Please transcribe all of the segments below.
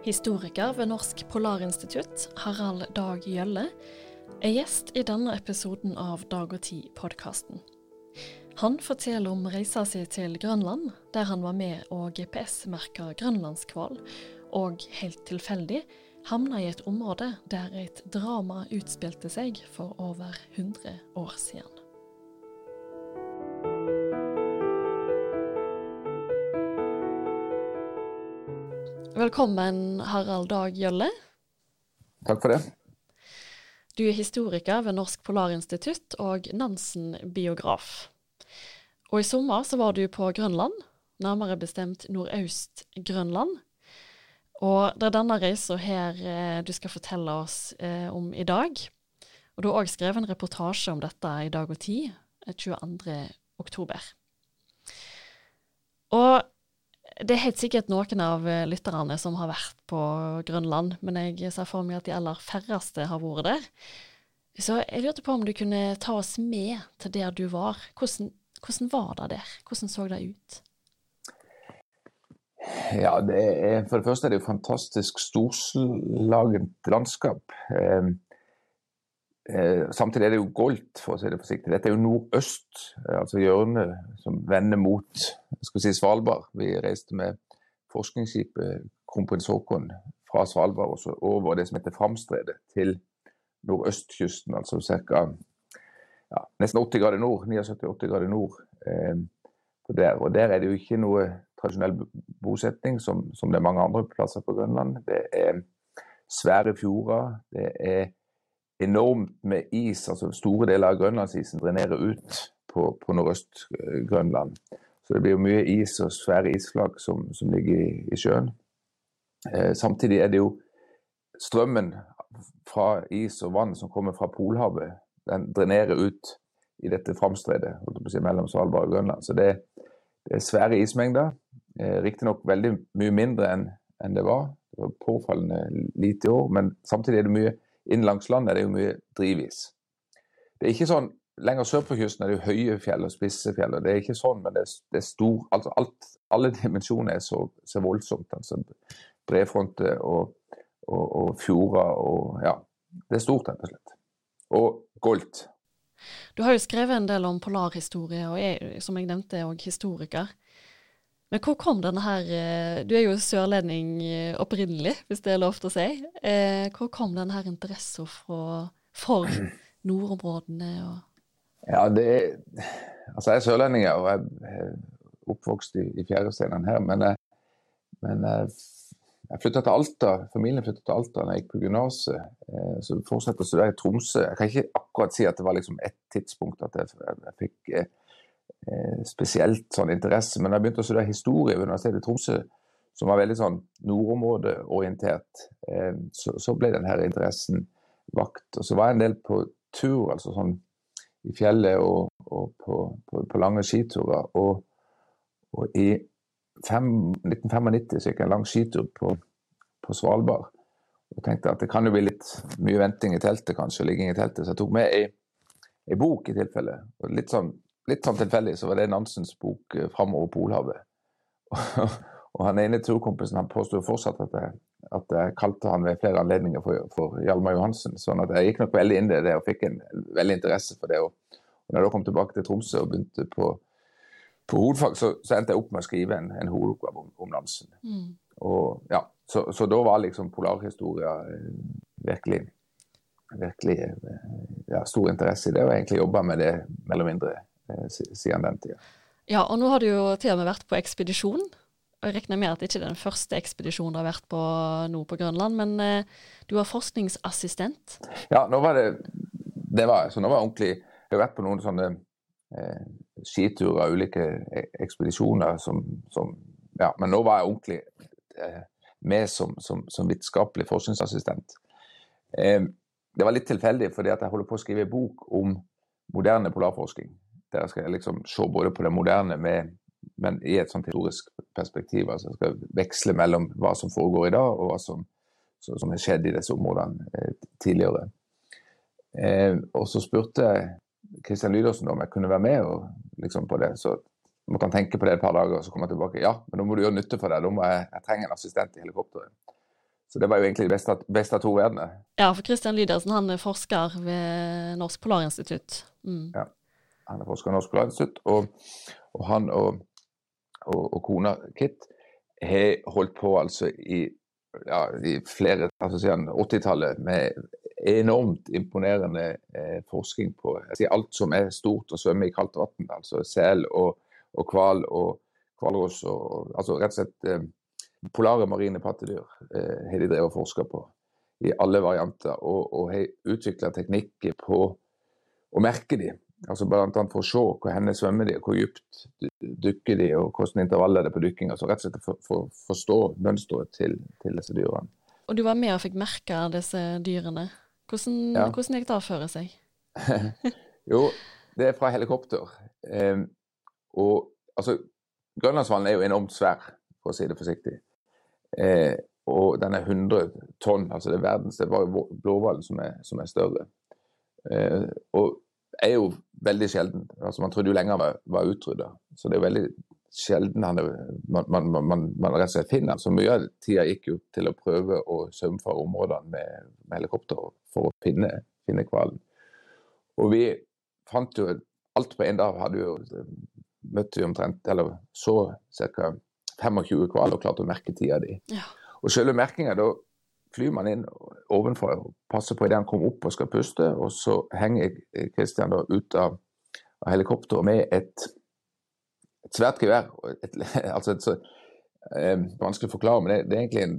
Historiker ved Norsk Polarinstitutt, Harald Dag Gjølle, er gjest i denne episoden av Dag og Tid-podkasten. Han forteller om reisa si til Grønland, der han var med og GPS-merka grønlandskval, og helt tilfeldig havna i et område der et drama utspilte seg for over 100 år siden. Velkommen, Harald Dag Gjølle. Takk for det. Du er historiker ved Norsk Polarinstitutt og Nansen-biograf. Og i sommer så var du på Grønland, nærmere bestemt Nordøst-Grønland. Og det er denne reisa her eh, du skal fortelle oss eh, om i dag. Og du har òg skrevet en reportasje om dette i Dag og Tid 22. Eh, oktober. Og det er helt sikkert noen av eh, lytterne som har vært på Grønland, men jeg ser for meg at de aller færreste har vært der. Så jeg lurte på om du kunne ta oss med til der du var. Hvordan, hvordan var det der? Hvordan så det ut? Ja, det er, For det første er det jo fantastisk storslagent landskap. Eh, eh, samtidig er det jo goldt, for å si det forsiktig. Dette er jo nordøst, eh, altså hjørnet som vender mot skal si, Svalbard. Vi reiste med forskningsskipet Kronprins Haakon fra Svalbard og så over det som heter Framstredet, til nordøstkysten, altså ca. Ja, nesten 80 grader nord, 79-80 grader nord. Eh, der. Og der er det jo ikke noe tradisjonell bosetning som, som, det er mange andre plasser på Grønland. Det er svære fjorder. Det er enormt med is. altså Store deler av grønlandsisen drenerer ut på, på Nordøst-Grønland. Så det blir jo mye is og svære isflak som, som ligger i, i sjøen. Eh, samtidig er det jo strømmen fra is og vann som kommer fra Polhavet, den drenerer ut i dette framstredet si, mellom Svalbard og Grønland. Så det, det er svære ismengder. Eh, Riktignok veldig mye mindre enn en det var. Det var påfallende lite i år, men samtidig er det mye inn langs landet er det jo mye drivis. Det er ikke sånn, Lenger sør på kysten er det jo høye fjell og spisse fjell. og Det er ikke sånn, men det er, det er stor, altså alt, alle dimensjoner er så, så voldsomt. altså Brefronter og, og, og fjorder og Ja. Det er stort, rett og slett. Og goldt. Du har jo skrevet en del om polarhistorie, og er, som jeg nevnte, òg historiker. Men hvor kom denne her eh, Du er jo sørlending eh, opprinnelig, hvis det er lov til å si. Eh, hvor kom denne her interessen for nordområdene? Og ja, det Altså, jeg er sørlending og jeg er oppvokst i, i fjæresteinene her. Men, men jeg flytta til Alta, familien flytta til Alta da jeg gikk på gymnaset. Så fortsatte å studere i Tromsø. Jeg kan ikke akkurat si at det var liksom ett tidspunkt at jeg, jeg, fikk Eh, spesielt sånn interesse. Men jeg begynte å studere historie ved Universitetet i Tromsø, som var veldig sånn nordområdeorientert, eh, så, så, ble denne interessen vakt. Og så var jeg en del på tur, altså sånn i fjellet og, og på, på, på, lange skiturer. Og, og i fem, 1995 så gikk jeg en lang skitur på, på Svalbard. Og tenkte at det kan jo bli litt mye venting i teltet, kanskje, ligging i teltet. Så jeg tok med ei, ei bok i tilfelle. Og litt sånn litt sånn tilfeldig så var det Nansens bok 'Framover Polhavet'. og han ene turkompisen han påstår fortsatt at jeg, at jeg, kalte han ved flere anledninger for, for Hjalmar Johansen. sånn at jeg gikk nok veldig inn i det og fikk en veldig interesse for det. Og, og når jeg da kom tilbake til Tromsø og begynte på, på hovedfag, så, så, endte jeg opp med å skrive en, en hovedoppgave om, om, Nansen. Mm. Og, ja, så, så, da var liksom polarhistoria eh, virkelig virkelig eh, ja, stor interesse i det, og egentlig jobba med det mellom mindre Eh, siden den tida. Ja, og nå har du jo til og med vært på ekspedisjon. Jeg regner med at det ikke er den første ekspedisjonen du har vært på nå på Grønland, men eh, du var forskningsassistent? Ja, nå var det det var, så nå var jeg ordentlig Jeg har vært på noen sånne eh, skiturer, ulike e, ekspedisjoner som, som, Ja, men nå var jeg ordentlig eh, med som, som, som, vitenskapelig forskningsassistent. Eh, det var litt tilfeldig, fordi at jeg holder på å skrive en bok om moderne polarforsking. Der skal jeg liksom se både på det moderne med, men i et sånt historisk perspektiv. altså Jeg skal veksle mellom hva som foregår i dag, og hva som, som har skjedd i disse områdene eh, tidligere. Eh, og så spurte Kristian Lydersen om jeg kunne være med og, liksom på det. Så måtte han tenke på det et par dager, og så kom han tilbake. Ja, men da må du gjøre nytte for deg. Da må jeg, jeg trenger en assistent i helikopteret. Så det var jo egentlig det beste, beste av to verdener. Ja, for Kristian Lydersen han er forsker ved Norsk Polarinstitutt. Mm. Ja, han er forsker ved Norsk Polarinstitutt, og, og han og, og, og, kona Kit har holdt på altså i, ja, i flere altså siden 80-tallet med enormt imponerende eh, forskning på alt som er stort og svømmer i kaldt vann. Altså sel og, og hval og hvalross altså rett og slett eh, polare marine pattedyr eh, har de drevet og forska på i alle varianter, og, og har utvikla teknikker på å merke de. Altså Bl.a. for å se hvor henne svømmer de, hvor dypt dykker de, og hvordan intervallet er det på dykking. Altså rett og slett for for, forstå mønsteret til, til, disse dyrene. Og du var med og fikk merke disse dyrene. Hvordan, ja. hvordan gikk det for seg? jo, det er fra helikopter. Eh, og altså, Grønlandshvalen er jo enormt svær, for å si det forsiktig. Eh, og den er 100 tonn, altså det er verdens, det var jo blåhvalen som, som, er større. Eh, og er jo veldig sjelden. altså Man trodde jo lenger var, var utrydda. Så det er jo veldig sjelden han, man, man, man, man, rett og slett finner Så mye av tida gikk jo til å prøve å saumfare områdene med, med, helikopter for å finne, finne hvalen. Og vi fant jo alt på én dag. hadde jo møtte vi omtrent, eller så ca. 25 hval og klarte å merke tida di. Ja. Og selve merkinga, da flyr man inn ovenfra og passer på idet han kommer opp og skal puste, og så henger Kristian da ut av, av helikopteret med et, et svært gevær. Et, altså et, så, eh, vanskelig å forklare, men det, det, er egentlig en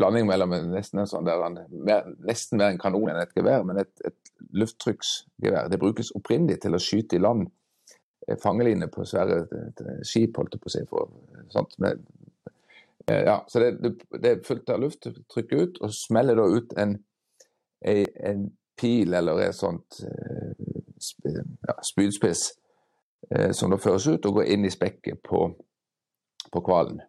blanding mellom nesten en sånn der han, mer, nesten mer en kanon enn et gevær, men et, et lufttrykksgevær. Det brukes opprinnelig til å skyte i land Eh, fangeline på svære eh, skip, holdt jeg på å si. For, sant, med, eh, ja, så det, det, er fullt av luft, trykker ut, og smeller da ut en, en, pil eller et sånt ja, spydspiss som da føres ut og går inn i spekket på, på hvalen.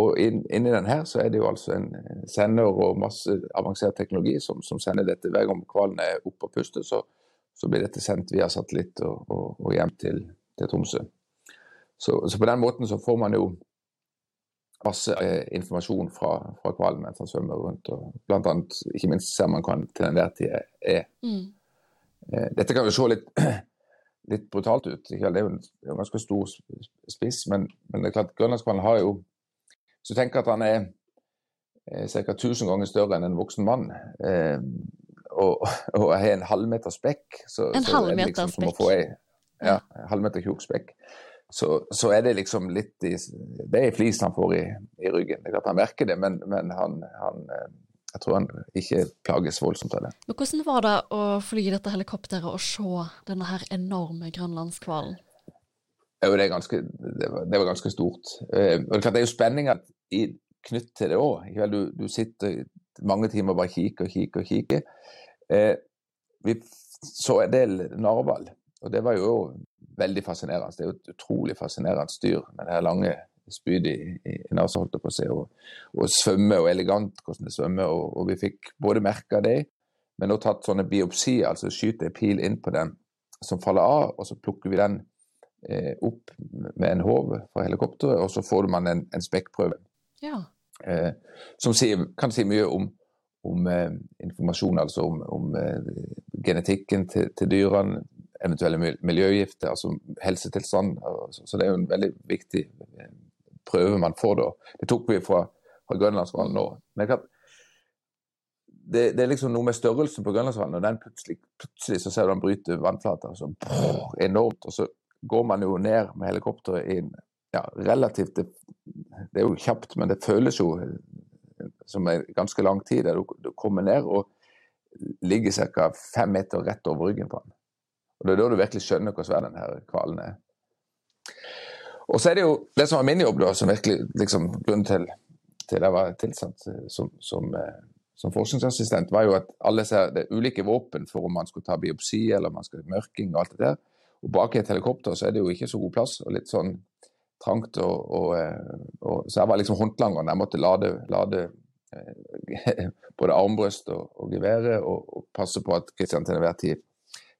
og inn, inni den her så er det jo altså en sender og masse avansert teknologi som, som sender dette hver gang hvalen er oppe og puster. så så blir dette sendt via satellitt og, og, og hjem til, til Tromsø. Så, så, på den måten så får man jo masse eh, informasjon fra, fra hvalen mens han svømmer rundt. og blant annet, Ikke minst ser man hva han til enhver tid er. Mm. Eh, dette kan jo se litt, litt brutalt ut. Det er jo en, en ganske stor spiss, men, men det er klart grønlandshvalen har jo du tenker at han er eh, ca. 1000 ganger større enn en voksen mann, eh, og, og har en halvmeter spekk så, En halvmeter liksom spekk? Ja, en halvmeter tjukk spekk. Så, så, er det liksom litt i Det er ei flis han får i, i, ryggen. Klart han merker det, men, men han, han, eh, jeg tror han ikke plages voldsomt av det. Men Hvordan var det å fly dette helikopteret og se denne her enorme grønlandshvalen? Jo, det, ganske, det, var, det, var, ganske stort. Eh, og det, er klart, det er jo spenninga knyttet til det òg. Du, du, sitter mange timer og bare kikker og kikker og kikker. Eh, vi så en del narhval, og det var jo veldig fascinerende. Det er jo et utrolig fascinerende styr med det her lange spydet i, i, i nesa, holdt jeg på å si, og, og svømme og elegant hvordan det svømmer. Og, og vi fikk både merka det, men også tatt sånne biopsier, altså skyte en pil inn på den som faller av, og så plukker vi den eh, opp med en håv fra helikopteret, og så får man en, en spekkprøve. Ja. Eh, som sier, kan si mye om om eh, informasjon altså om, om eh, genetikken til, til, dyrene, eventuelle miljøgifter, altså helsetilstand. Så, det er jo en veldig viktig eh, prøve man får da. Det tok vi fra, fra Grønlandshvalen nå. Men det, det, er liksom noe med størrelsen på Grønlandshvalen, og den plutselig, plutselig så ser du den bryter vannflata så brrr, enormt. Og så går man jo ned med helikopteret i en ja, relativt det, det, er jo kjapt, men det føles jo som en ganske lang tid, der du, du kommer ned og ligger ca. fem meter rett over ryggen på den. Og Det er da du virkelig skjønner hvor svær denne hvalen er. Og så er det jo det som var min jobb, da, som virkelig liksom, grunnen til, til jeg var tilsatt som, som, eh, som, forskningsassistent, var jo at alle ser det er ulike våpen for om man skulle ta biopsi eller om man skal mørking og alt det der. Og bak i et helikopter så er det jo ikke så god plass og litt sånn trangt. Og, og, eh, og så jeg var liksom håndlangeren. Jeg måtte lade, lade Eh, både armbrøst og, og geværet, og, og, passe på at Kristian til enhver tid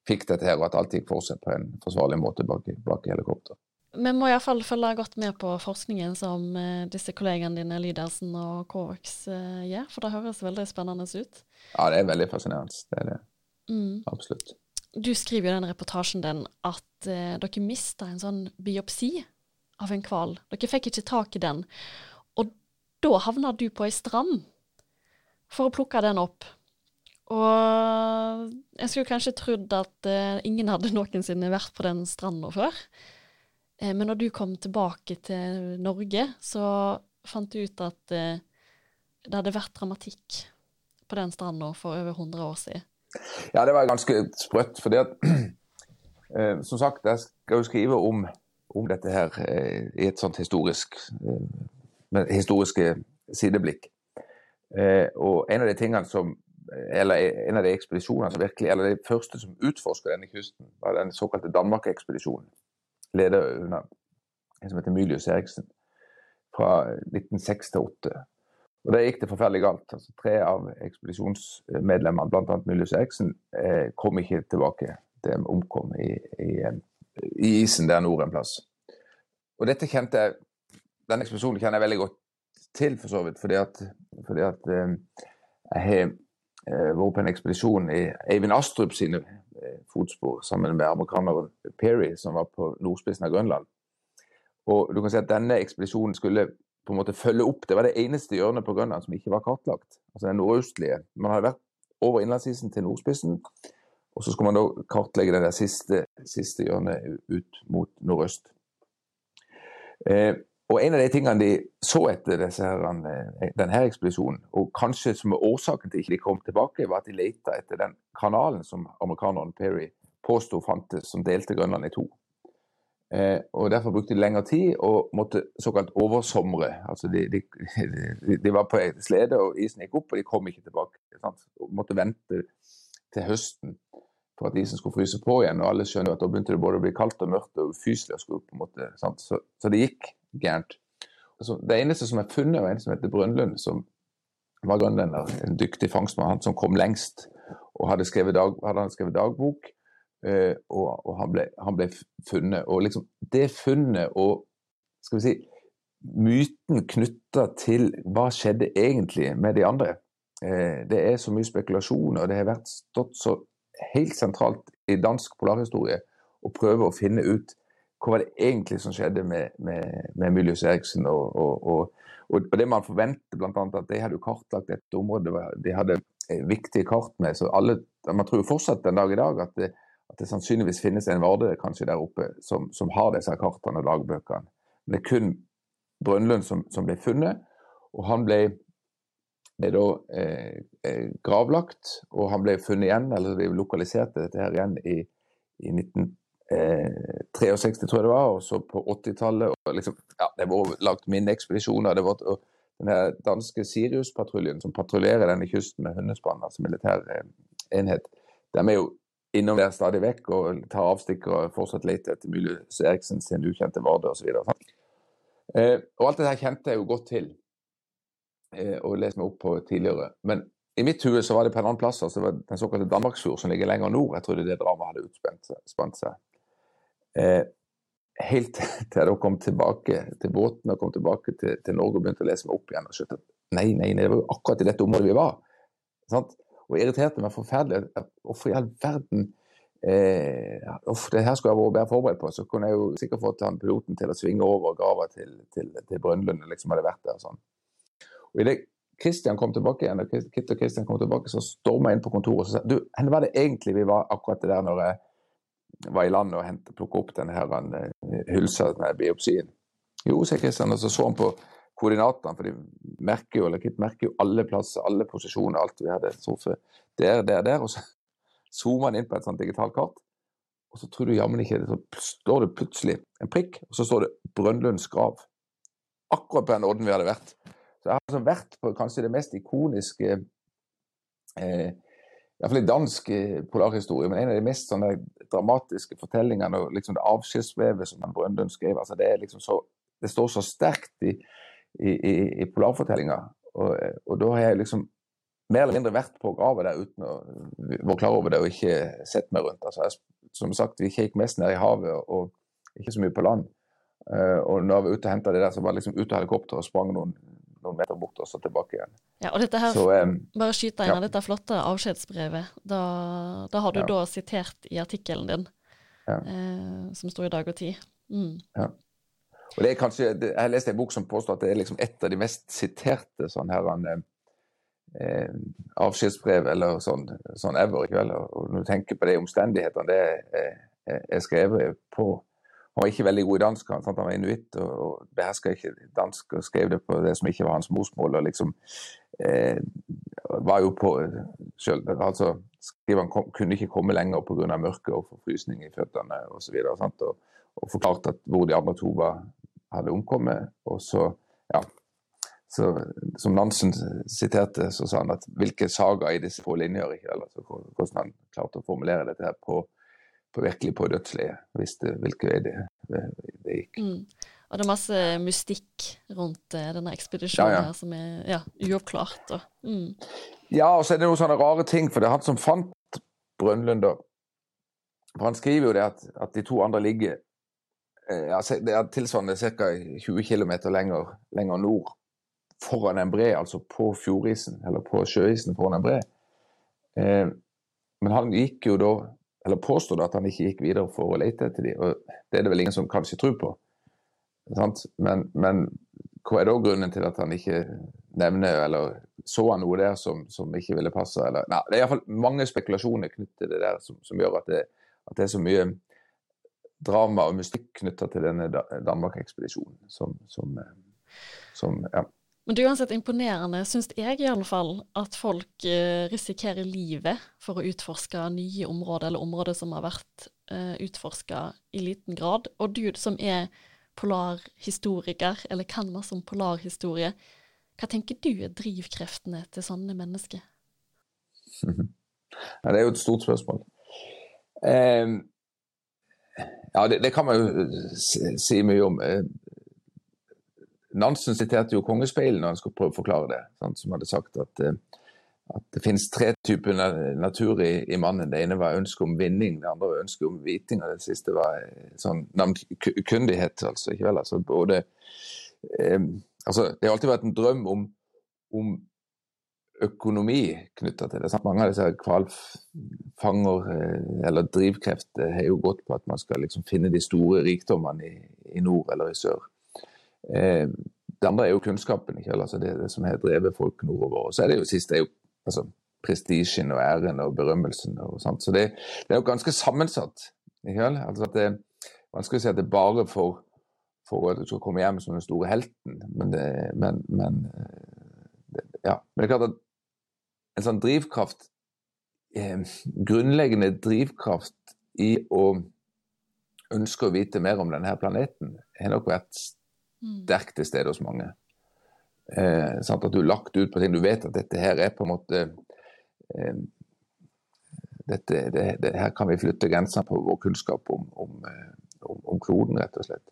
fikk dette her, og at alt gikk for seg på en forsvarlig måte bak, bak helikopteret. vi må iallfall følge godt med på forskningen som eh, disse kollegaene dine Lydersen og Kovacs eh, gjør, for det høres veldig spennende ut. Ja, det er veldig fascinerende. Det er det. Mm. Absolutt. Du skriver jo i den reportasjen din at eh, dere mista en sånn biopsi av en hval. Dere fikk ikke tak i den. Og da havna du på ei strand for å plukke den opp. Og jeg skulle kanskje trodd at eh, ingen hadde noensinne vært på den stranda før. Eh, men når du kom tilbake til Norge, så fant du ut at eh, det hadde vært dramatikk på den stranda for over 100 år siden. Ja, det var ganske sprøtt. fordi at eh, Som sagt, jeg skal jo skrive om, om dette her eh, i et sånt historisk eh, historiske sideblikk. Og en av de tingene som eller en av de ekspedisjonene som virkelig, eller de første som utforska denne kysten, var den såkalte Danmark-ekspedisjonen. Ledet under en som heter Mylius Eriksen. Fra 1906 til 1908. Og Da gikk det forferdelig galt. Altså, tre av ekspedisjonsmedlemmene, bl.a. Mylius Eriksen, eh, kom ikke tilbake. De omkom i, i, i, isen der nord en plass. Og dette kjente jeg, Denne ekspedisjonen kjenner jeg veldig godt til, for så vidt. Fordi at, fordi at eh, jeg har vært på en ekspedisjon i Eivind Astrup sine eh, fotspor sammen med amerikaneren Perry, som var på nordspissen av Grønland. Og du kan si at Denne ekspedisjonen skulle på en måte følge opp. Det var det eneste hjørnet på Grønland som ikke var kartlagt. Altså den nordøstlige. Man hadde vært over innlandsisen til nordspissen, og så skulle man da kartlegge det der siste, siste hjørnet ut mot nordøst. Eh, og En av de tingene de så etter her, denne ekspedisjonen, og kanskje som er årsaken til ikke de kom tilbake, var at de lette etter den kanalen som amerikaneren Perry påsto fantes, som delte Grønland i to. Eh, og Derfor brukte de lengre tid og måtte såkalt oversomre. Altså de, de, de, var på slede, og isen gikk opp, og de kom ikke tilbake. Sant? Og måtte vente til høsten for at isen skulle fryse på igjen. Og alle skjønner at da begynte det både å bli kaldt og mørkt og ufyselig så, så, det gikk gærent. Altså, det eneste som er funnet, var en som heter Brønnlund, som var grønlender. En dyktig fangstmann, han som kom lengst. Og hadde skrevet, dag, hadde skrevet dagbok. Uh, og, og han, ble, han, ble, funnet. Og liksom det funnet og skal vi si, myten knytta til hva skjedde egentlig med de andre, uh, det er så mye spekulasjon, og det har vært stått så helt sentralt i dansk polarhistorie å prøve å finne ut hva var det egentlig som skjedde med, med, med Emilius Eriksen. Og, og, og, og, det man forventer, bl.a. at de hadde kartlagt dette området, de hadde viktige kart med. så alle, Man tror jo fortsatt den dag i dag at det, at det sannsynligvis finnes en Varde kanskje der oppe som, som har disse kartene og dagbøkene. Men det er kun Brønnlund som, som ble funnet. Og han ble, ble da eh, eh gravlagt, og han ble funnet igjen, eller lokaliserte dette her igjen i, i 19 eh, 63, tror jeg det var, og så på 80-tallet. Liksom, ja, det var lagt minneekspedisjoner. Det var og den danske Sirius-patruljen som patruljerer denne kysten med hundespann, altså militær eh, enhet, de er jo innom der stadig vekk og tar avstikkere og fortsatt leter etter Mylius Eriksen sin ukjente Vardø osv. Eh, og alt dette kjente jeg jo godt til eh, og leste meg opp på tidligere. Men i mitt hue så var det på en annen plass, altså den såkalte Danmarksfjord, som ligger lenger nord. Jeg trodde det dramaet hadde utspent seg. Eh, helt til jeg kom tilbake til båten og kom tilbake til, til Norge og begynte å lese meg opp igjen. og skjønte at nei, nei, nei, det var jo akkurat i dette området vi var. Sant? Og irriterte meg forferdelig. Hvorfor i all verden eh, uff, det her skulle jeg vært bedre forberedt på. Så kunne jeg jo sikkert fått han piloten til å svinge over grava til, til, til Brønnlund. liksom hadde vært der sånn. Og i det Kristian kom tilbake igjen, og Kit og Kristian kom tilbake, så storma jeg inn på kontoret og sa du, hvor var det egentlig vi var akkurat det der når jeg var i landet og plukka opp denne her, uh, hylsa med biopsien? Jo, sier Kristian, og så så han på koordinatene, for de merker jo, Kit merker jo alle plasser, alle posisjoner, alt vi hadde truffet der, der, der. Og så zoomer han inn på et sånt digitalt kart, og så tror du jammen ikke det, så står det plutselig en prikk, og så står det Brønnlunds grav. Akkurat på den odden vi hadde vært. Så jeg har altså vært på kanskje det mest ikoniske eh, Iallfall i dansk eh, polarhistorie, men en av de mest sånne dramatiske fortellingene og liksom det avskjedsbrevet som Brøndum skrev, altså det, liksom så, det, står så sterkt i, i, i, i polarfortellinga. Og, og, da har jeg liksom mer eller mindre vært på grava der uten å være klar over det og ikke sett meg rundt. Altså, jeg, som sagt, vi gikk mest ned i havet og ikke så mye på land. Uh, og når vi var ute og henta det der, så var jeg liksom ute av helikopteret og sprang noen, noen, meter bort og så tilbake igjen. Ja, og dette her, så, um, Bare skyte inn ja. dette flotte avskjedsbrevet. Da, da har du ja. da sitert i artikkelen din, ja. eh, som sto i Dag og Tid. Mm. Ja. Og det er kanskje, Jeg har lest en bok som påstår at det er liksom et av de mest siterte sånn her, eh, avskjedsbrev eller sånn, sånn ever. Ikke vel? Og når du tenker på de omstendighetene det er, er skrevet på han var ikke veldig god i dansk, han, han var inuitt og, og beherska ikke dansk og skrev det på det som ikke var hans morsmål. og liksom eh, var jo på selv, altså Skriveren kom, kunne ikke komme lenger pga. mørket og forfrysning i føttene osv. Og, så og, og forklarte hvor de andre to var, hadde omkommet. Og så, ja så, Som Nansen siterte, så sa han at hvilke saga i disse få linjer ikke, altså, Hvordan han klarte å formulere dette her på, virkelig på dødsleiet, visste hvilken vei det, det gikk. Mm. Og det er masse mystikk rundt uh, denne ekspedisjonen ja, ja. her som er ja, uoppklart. Og, mm. Ja, og så er det noen sånne rare ting, for det er han som fant Brønnlund, da. For han skriver jo det at, at de to andre ligger eh, altså Det er tilsvarende ca. 20 km lenger, lenger, nord foran en bre, altså på fjordisen, eller på sjøisen foran en bre. Eh, men han gikk jo da eller påstår at han ikke gikk videre for å lete etter dem. Det er det vel ingen som kanskje tror på. Men, men, hva er da grunnen til at han ikke nevner eller så han noe der som, som ikke ville passe? Eller, nei, det er iallfall mange spekulasjoner knyttet til det der som, som gjør at det, at det, er så mye drama og mystikk knytta til denne Danmark-ekspedisjonen som, som, som ja. Men det er uansett imponerende, syns jeg i alle fall, at folk eh, risikerer livet for å utforske nye områder, eller områder som har vært eh, utforska i liten grad. Og du som er polarhistoriker, eller kan masse om polarhistorie, hva tenker du er drivkreftene til sånne mennesker? Ja, det er jo et stort spørsmål. Eh, ja, det, det, kan man jo si, mye om. Nansen siterte jo Kongespeilet når han skulle prøve å forklare det. Sant? Som hadde sagt at, eh, at, det finnes tre typer natur i, i, mannen. Det ene var ønske om vinning, det andre var ønske om viting, og det siste var eh, sånn navnkundighet. Altså, ikke vel? Altså, både, eh, altså, det har alltid vært en drøm om, om økonomi knytta til det. Sant? Mange av disse hvalfanger, eh, eller drivkrefter, har jo gått på at man skal liksom finne de store rikdommene i, i nord eller i sør. Eh, det andre er jo kunnskapen, altså det, det, som har drevet folk nordover. Og så er det jo siste er jo altså, prestisjen og æren og berømmelsen. og sånt. Så det, det er jo ganske sammensatt. Altså det er vanskelig å si at det er bare for, for at du skal komme hjem som den store helten, men det, men, men, det, ja. men det er klart at en sånn drivkraft eh, Grunnleggende drivkraft i å ønske å vite mer om denne planeten har nok vært sterkt til stede hos mange. Eh, at du er lagt ut på ting. Du vet at dette her er på en måte eh, dette, det, det, Her kan vi flytte grensene på vår kunnskap om, om, eh, om, om kloden, rett og slett.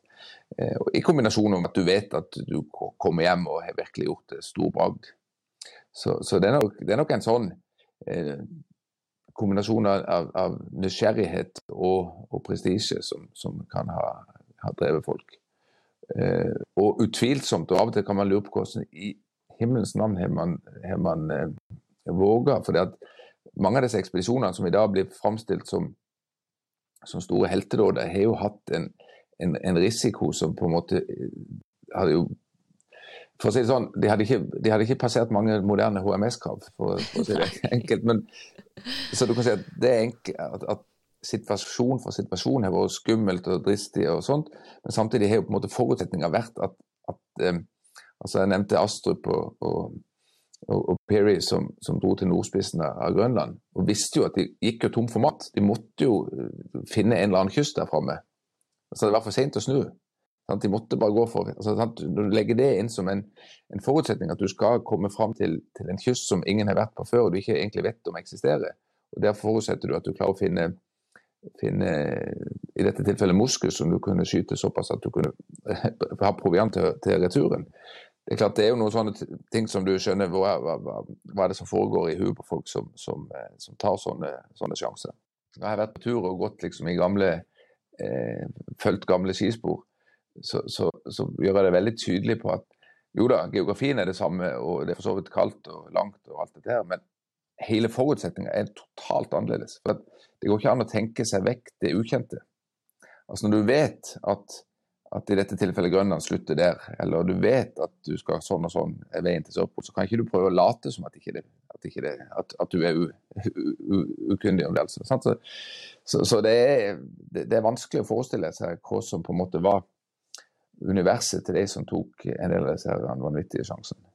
Eh, og I kombinasjon med at du vet at du kommer hjem og har virkelig gjort det stor bragd. Så, så det, er nok, det, er nok, en sånn eh, kombinasjon av, av, nysgjerrighet og, og prestisje som, som, kan ha, ha drevet folk. Eh, og utvilsomt, og av og til kan man lure på hvordan i himmelens navn har man, har man eh, våga. For mange av disse ekspedisjonene som i dag blir framstilt som, som store heltedåder, har jo hatt en, en, en, risiko som på en måte eh, hadde jo for å si det sånn, De hadde ikke, de hadde ikke passert mange moderne HMS-krav, for, for, å si det enkelt. Men, så du kan si at det enkelt, at, at situasjon for situasjon har vært skummelt og dristig og sånt, men samtidig har jo på en måte forutsetninga vært at, at eh, altså Jeg nevnte Astrup og, og, og Perry som, som, dro til nordspissen av Grønland, og visste jo at de gikk jo tom for mat. De måtte jo eh, finne en eller annen kyst der framme. Altså det var for seint å snu. De måtte bare gå for altså, sant? Du legger det inn som en, en forutsetning, at du skal komme fram til, til, en kyst som ingen har vært på før, og du ikke egentlig vet om eksisterer, og der forutsetter du at du klarer å finne finne i dette tilfellet moskus som du kunne skyte såpass at du kunne ha proviant til, til, returen. Det er klart det er jo noen sånne ting som du skjønner hva, hva, hva er det som foregår i huet på folk som, som, eh, som tar sånne, sånne, sjanser. Jeg har vært på tur og gått liksom i gamle eh, fulgt gamle skispor. så, så, så, gjør jeg det veldig tydelig på at jo da, geografien er det samme, og det er for så vidt kaldt og langt og alt dette her, men hele forutsetninga er totalt annerledes. For det går ikke an å tenke seg vekk det ukjente. Altså Når du vet at, at i dette tilfellet Grønland slutter der, eller du vet at du skal sånn og sånn er veien til Sørpol, så kan ikke du prøve å late som at, ikke det, at, ikke det, at, at du er ukundig om det. altså. Så, så, så det, er, det, er, vanskelig å forestille seg hva som på en måte var universet til de som tok en del av disse vanvittige sjansene.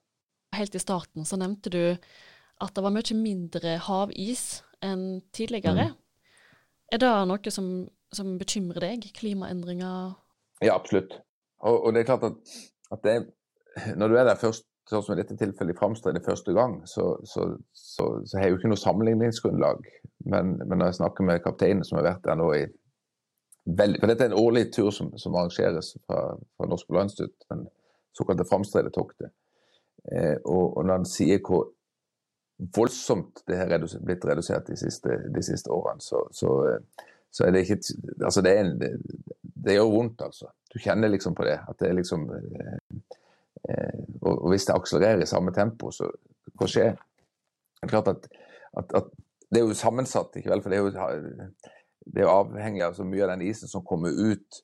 Helt i starten så nevnte du at det var mye mindre havis enn tidligere. Mm. Er det noe som, som, bekymrer deg? Klimaendringer? Ja, absolutt. Og, og det er klart at, at det, når du er der først, sånn som i dette tilfellet i første gang, så, så, så, så, har jeg jo ikke noe sammenligningsgrunnlag. Men, men, når jeg snakker med kapteinen som har vært der nå i veldig For dette er en årlig tur som, som arrangeres fra, fra Norsk Polarinstitutt, den såkalte Framstredetoktet. Eh, og, og, når han sier hvor voldsomt det har redus blitt redusert de siste, de siste årene, så, så, så, er det ikke Altså, det, en, det, gjør vondt, altså. Du kjenner liksom på det. At det er liksom eh, eh, og, hvis det akselererer i samme tempo, så hva skjer? Det er klart at, at, at det er jo sammensatt, ikke vel? For det er jo det er avhengig av så mye av den isen som kommer ut.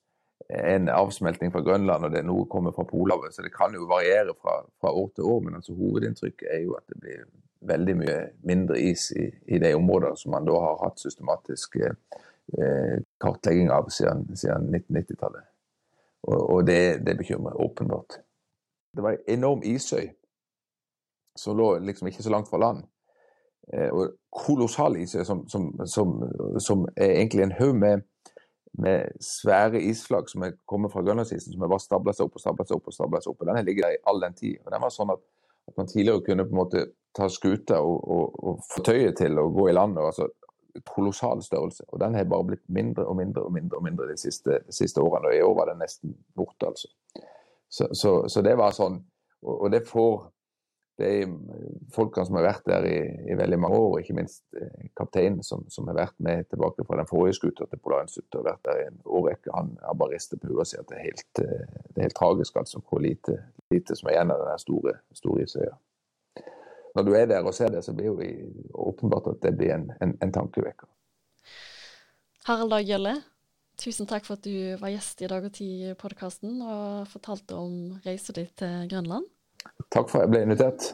En avsmelting fra Grønland og det er noe kommer fra Polhavet. Så det kan jo variere fra, fra år til år, men altså hovedinntrykket er jo at det blir veldig mye mindre is i, i de områdene som man da har hatt systematisk eh, kartlegging av siden, siden 1990-tallet. Og, og det, det, bekymrer åpenbart. Det var en enorm isøy som lå liksom ikke så langt fra land. Eh, og kolossal isøy som, som, som, som, er egentlig en haug med, med, svære isflak som er kommet fra Grønlandsisen, som har bare stabla seg opp og stabla seg opp. og stablet seg opp, og Den har ligget der i all den tid. og den var sånn at, at man tidligere kunne på en måte ta skuta og, og, og få tøyet til å gå i land. altså Kolossal størrelse. og Den har bare blitt mindre og mindre og mindre og mindre de siste, siste årene. og I år var den nesten borte. altså. Så, så, så det var sånn, og, og det får er folkene som har vært der i, i veldig mange år, og ikke minst eh, kapteinen som, som, har vært med tilbake fra den forrige skuta til Polarinstituttet og vært der i en årrekke. Han har bare ristet på huet og sier at det er helt, eh, det er helt tragisk altså, hvor lite, lite, som er igjen av den store, store isøya. Når du er der og ser det, så blir jo åpenbart at det blir en, en, en tankevekker. Harald Dag Gjølle, tusen takk for at du var gjest i Dag og Tid-podkasten og fortalte om reisa di til Grønland. Takk for at jeg ble invitert.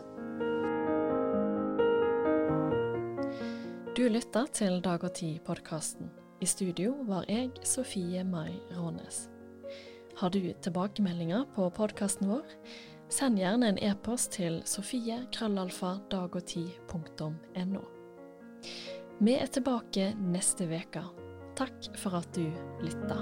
Du lytter til Dag og Tid-podkasten. I studio var jeg, Sofie Mai Rånes. Har du tilbakemeldinger på podkasten vår? Send gjerne en e-post til sofie.krøllalfa.dagogti.no. Vi er tilbake neste uke. Takk for at du lytta.